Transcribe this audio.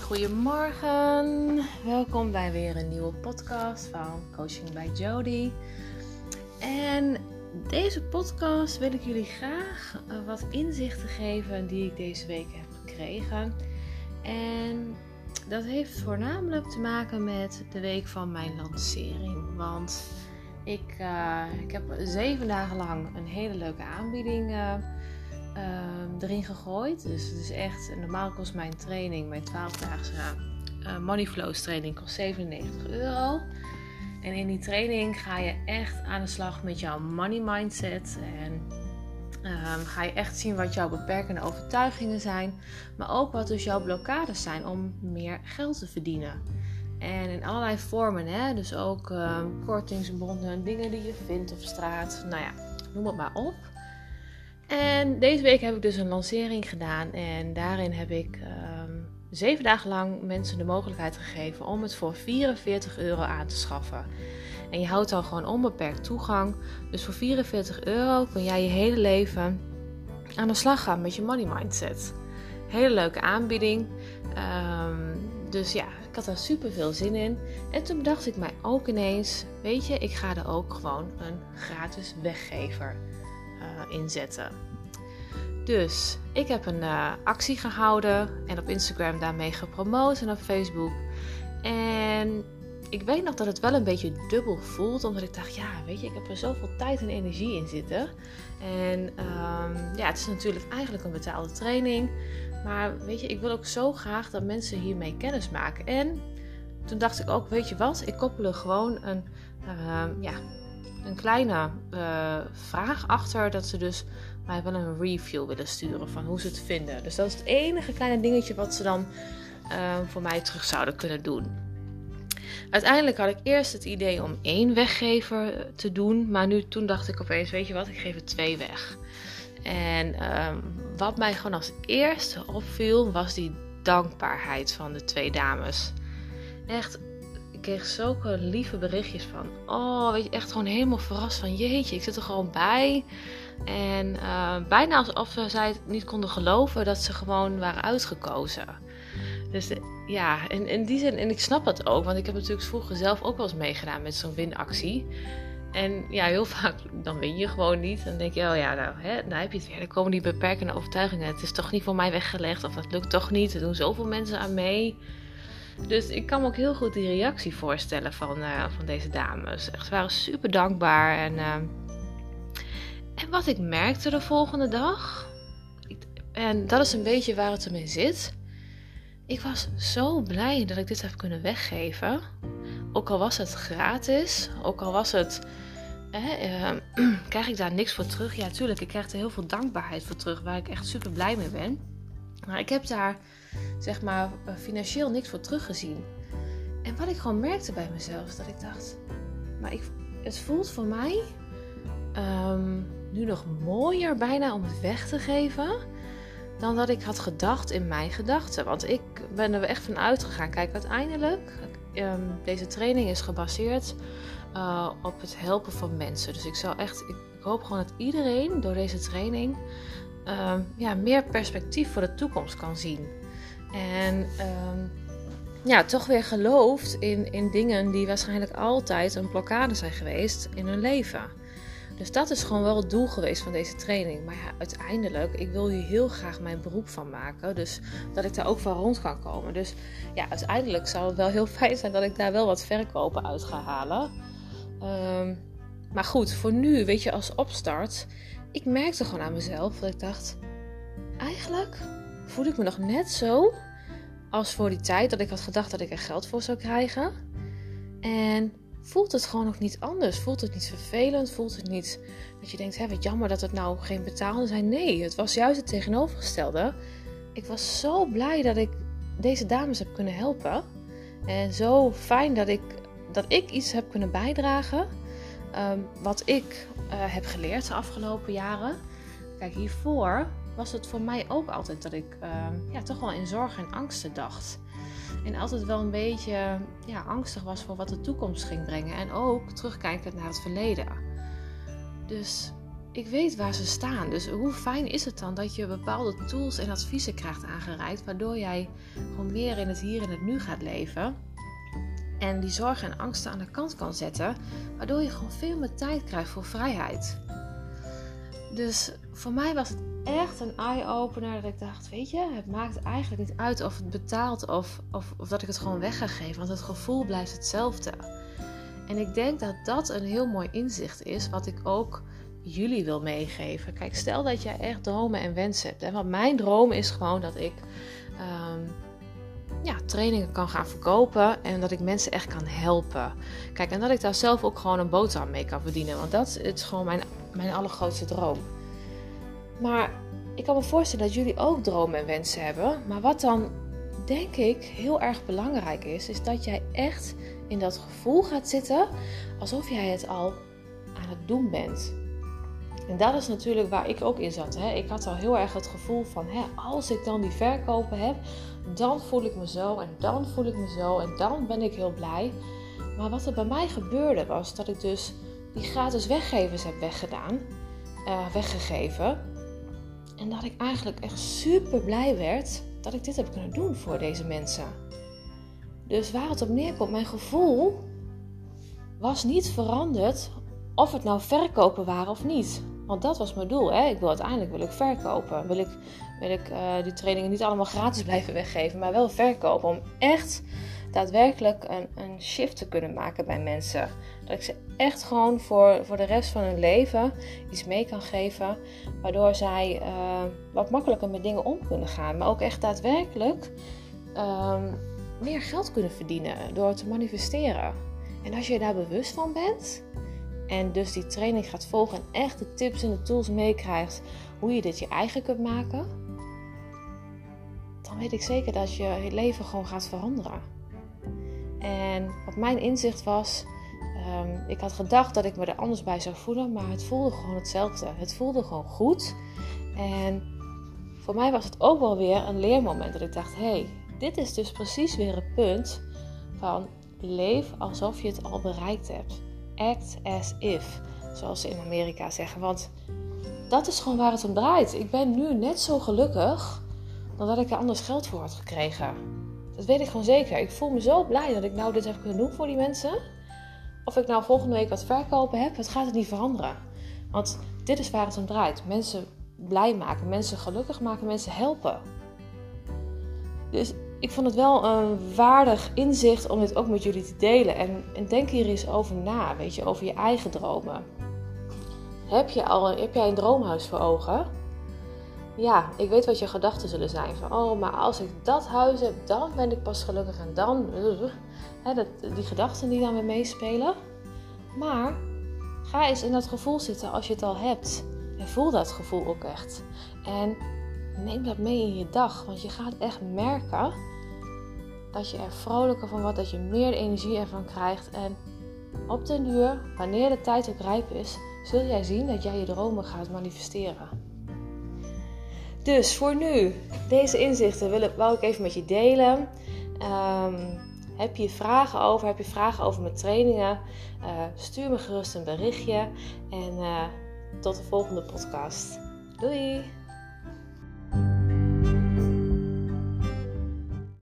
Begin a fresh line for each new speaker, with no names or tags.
Goedemorgen. Welkom bij weer een nieuwe podcast van Coaching bij Jody. En deze podcast wil ik jullie graag eh, wat inzichten geven die ik deze week heb gekregen. En dat heeft voornamelijk te maken met de week van mijn lancering. Want ik, uh, ik heb zeven dagen lang een hele leuke aanbieding uh, uh, erin gegooid. Dus het is echt, normaal kost mijn training, mijn 12-daagse uh, Money Flows training, kost 97 euro. En in die training ga je echt aan de slag met jouw money mindset. En um, ga je echt zien wat jouw beperkende overtuigingen zijn. Maar ook wat dus jouw blokkades zijn om meer geld te verdienen. En in allerlei vormen, hè? dus ook uh, kortingsbonnen, dingen die je vindt op straat. Nou ja, noem het maar op. En deze week heb ik dus een lancering gedaan. En daarin heb ik um, zeven dagen lang mensen de mogelijkheid gegeven om het voor 44 euro aan te schaffen. En je houdt dan gewoon onbeperkt toegang. Dus voor 44 euro kun jij je hele leven aan de slag gaan met je money mindset. Hele leuke aanbieding. Um, dus ja, ik had er super veel zin in. En toen bedacht ik mij ook ineens: weet je, ik ga er ook gewoon een gratis weggever inzetten. Dus ik heb een uh, actie gehouden en op Instagram daarmee gepromoot en op Facebook. En ik weet nog dat het wel een beetje dubbel voelt, omdat ik dacht, ja, weet je, ik heb er zoveel tijd en energie in zitten. En um, ja, het is natuurlijk eigenlijk een betaalde training. Maar weet je, ik wil ook zo graag dat mensen hiermee kennis maken. En toen dacht ik ook, weet je wat, ik koppel er gewoon een, uh, ja, een kleine uh, vraag achter. Dat ze dus mij wel een review willen sturen van hoe ze het vinden. Dus dat is het enige kleine dingetje wat ze dan uh, voor mij terug zouden kunnen doen. Uiteindelijk had ik eerst het idee om één weggever te doen. Maar nu, toen dacht ik opeens, weet je wat, ik geef er twee weg. En um, wat mij gewoon als eerste opviel, was die dankbaarheid van de twee dames. Echt, kreeg zulke lieve berichtjes van, oh, weet je, echt gewoon helemaal verrast van, jeetje, ik zit er gewoon bij. En uh, bijna alsof zij het niet konden geloven dat ze gewoon waren uitgekozen. Dus de, ja, in, in die zin, en ik snap het ook, want ik heb natuurlijk vroeger zelf ook wel eens meegedaan met zo'n winactie. En ja, heel vaak dan win je gewoon niet. Dan denk je, oh ja, nou, hè, nou heb je het weer. Dan komen die beperkende overtuigingen. Het is toch niet voor mij weggelegd. Of het lukt toch niet. Er doen zoveel mensen aan mee. Dus ik kan me ook heel goed die reactie voorstellen van, uh, van deze dames. Echt, ze waren super dankbaar. En, uh, en wat ik merkte de volgende dag. En dat is een beetje waar het ermee zit. Ik was zo blij dat ik dit heb kunnen weggeven. Ook al was het gratis, ook al was het. Eh, uh, krijg ik daar niks voor terug? Ja, tuurlijk, ik krijg er heel veel dankbaarheid voor terug, waar ik echt super blij mee ben. Maar ik heb daar, zeg maar, financieel niks voor teruggezien. En wat ik gewoon merkte bij mezelf, dat ik dacht, maar ik, het voelt voor mij um, nu nog mooier bijna om het weg te geven dan dat ik had gedacht in mijn gedachten. Want ik ben er echt van uitgegaan. Kijk, uiteindelijk, um, deze training is gebaseerd uh, op het helpen van mensen. Dus ik zou echt, ik hoop gewoon dat iedereen door deze training um, ja, meer perspectief voor de toekomst kan zien. En um, ja, toch weer gelooft in, in dingen die waarschijnlijk altijd een blokkade zijn geweest in hun leven. Dus dat is gewoon wel het doel geweest van deze training. Maar ja, uiteindelijk, ik wil hier heel graag mijn beroep van maken. Dus dat ik daar ook van rond kan komen. Dus ja, uiteindelijk zou het wel heel fijn zijn dat ik daar wel wat verkopen uit ga halen. Um, maar goed, voor nu, weet je, als opstart, ik merkte gewoon aan mezelf dat ik dacht, eigenlijk voel ik me nog net zo als voor die tijd dat ik had gedacht dat ik er geld voor zou krijgen. En voelt het gewoon nog niet anders. Voelt het niet vervelend? Voelt het niet dat je denkt, hé, wat jammer dat het nou geen betaalde zijn? Nee, het was juist het tegenovergestelde. Ik was zo blij dat ik deze dames heb kunnen helpen. En zo fijn dat ik, dat ik iets heb kunnen bijdragen. Um, wat ik uh, heb geleerd de afgelopen jaren. Kijk, hiervoor was het voor mij ook altijd dat ik uh, ja, toch wel in zorg en angsten dacht. En altijd wel een beetje ja, angstig was voor wat de toekomst ging brengen. En ook terugkijkend naar het verleden. Dus ik weet waar ze staan. Dus hoe fijn is het dan dat je bepaalde tools en adviezen krijgt aangereikt, waardoor jij gewoon meer in het hier en het nu gaat leven. En die zorgen en angsten aan de kant kan zetten, waardoor je gewoon veel meer tijd krijgt voor vrijheid. Dus voor mij was het echt een eye-opener dat ik dacht, weet je, het maakt eigenlijk niet uit of het betaalt of, of, of dat ik het gewoon weg ga geven, want het gevoel blijft hetzelfde. En ik denk dat dat een heel mooi inzicht is, wat ik ook jullie wil meegeven. Kijk, stel dat jij echt dromen en wensen hebt. Hè? Want mijn droom is gewoon dat ik ehm, ja, trainingen kan gaan verkopen en dat ik mensen echt kan helpen. Kijk, en dat ik daar zelf ook gewoon een boterham mee kan verdienen. Want dat is gewoon mijn, mijn allergrootste droom. Maar ik kan me voorstellen dat jullie ook dromen en wensen hebben. Maar wat dan denk ik heel erg belangrijk is, is dat jij echt in dat gevoel gaat zitten alsof jij het al aan het doen bent. En dat is natuurlijk waar ik ook in zat. Hè. Ik had al heel erg het gevoel van, hè, als ik dan die verkopen heb, dan voel ik me zo en dan voel ik me zo en dan ben ik heel blij. Maar wat er bij mij gebeurde was dat ik dus die gratis weggevers heb weggedaan, uh, weggegeven. En dat ik eigenlijk echt super blij werd dat ik dit heb kunnen doen voor deze mensen. Dus waar het op neerkomt, mijn gevoel was niet veranderd of het nou verkopen waren of niet. Want dat was mijn doel. Hè? Ik wil uiteindelijk wil ik verkopen. Wil ik, wil ik uh, die trainingen niet allemaal gratis blijven weggeven, maar wel verkopen. Om echt daadwerkelijk een, een shift te kunnen maken bij mensen. Dat ik ze echt gewoon voor, voor de rest van hun leven iets mee kan geven. Waardoor zij uh, wat makkelijker met dingen om kunnen gaan. Maar ook echt daadwerkelijk um, meer geld kunnen verdienen door te manifesteren. En als je daar bewust van bent en dus die training gaat volgen en echt de tips en de tools meekrijgt hoe je dit je eigen kunt maken, dan weet ik zeker dat je je leven gewoon gaat veranderen. En wat mijn inzicht was, um, ik had gedacht dat ik me er anders bij zou voelen, maar het voelde gewoon hetzelfde. Het voelde gewoon goed. En voor mij was het ook wel weer een leermoment dat ik dacht: hé, hey, dit is dus precies weer het punt van leef alsof je het al bereikt hebt. Act as if, zoals ze in Amerika zeggen. Want dat is gewoon waar het om draait. Ik ben nu net zo gelukkig dan dat ik er anders geld voor had gekregen. Dat weet ik gewoon zeker. Ik voel me zo blij dat ik nou dit heb kunnen doen voor die mensen. Of ik nou volgende week wat verkopen heb, het gaat het niet veranderen. Want dit is waar het om draait. Mensen blij maken, mensen gelukkig maken, mensen helpen. Dus ik vond het wel een waardig inzicht om dit ook met jullie te delen. En, en denk hier eens over na, weet je, over je eigen dromen. Heb, je al, heb jij een droomhuis voor ogen? Ja, ik weet wat je gedachten zullen zijn. Van, oh, maar als ik dat huis heb, dan ben ik pas gelukkig en dan... Dat, die gedachten die dan meespelen. Maar ga eens in dat gevoel zitten als je het al hebt. En voel dat gevoel ook echt. En neem dat mee in je dag. Want je gaat echt merken dat je er vrolijker van wordt, dat je meer energie ervan krijgt. En op den duur, wanneer de tijd ook rijp is, zul jij zien dat jij je dromen gaat manifesteren. Dus voor nu, deze inzichten wil ik, wou ik even met je delen. Um, heb je vragen over, heb je vragen over mijn trainingen? Uh, stuur me gerust een berichtje. En uh, tot de volgende podcast. Doei!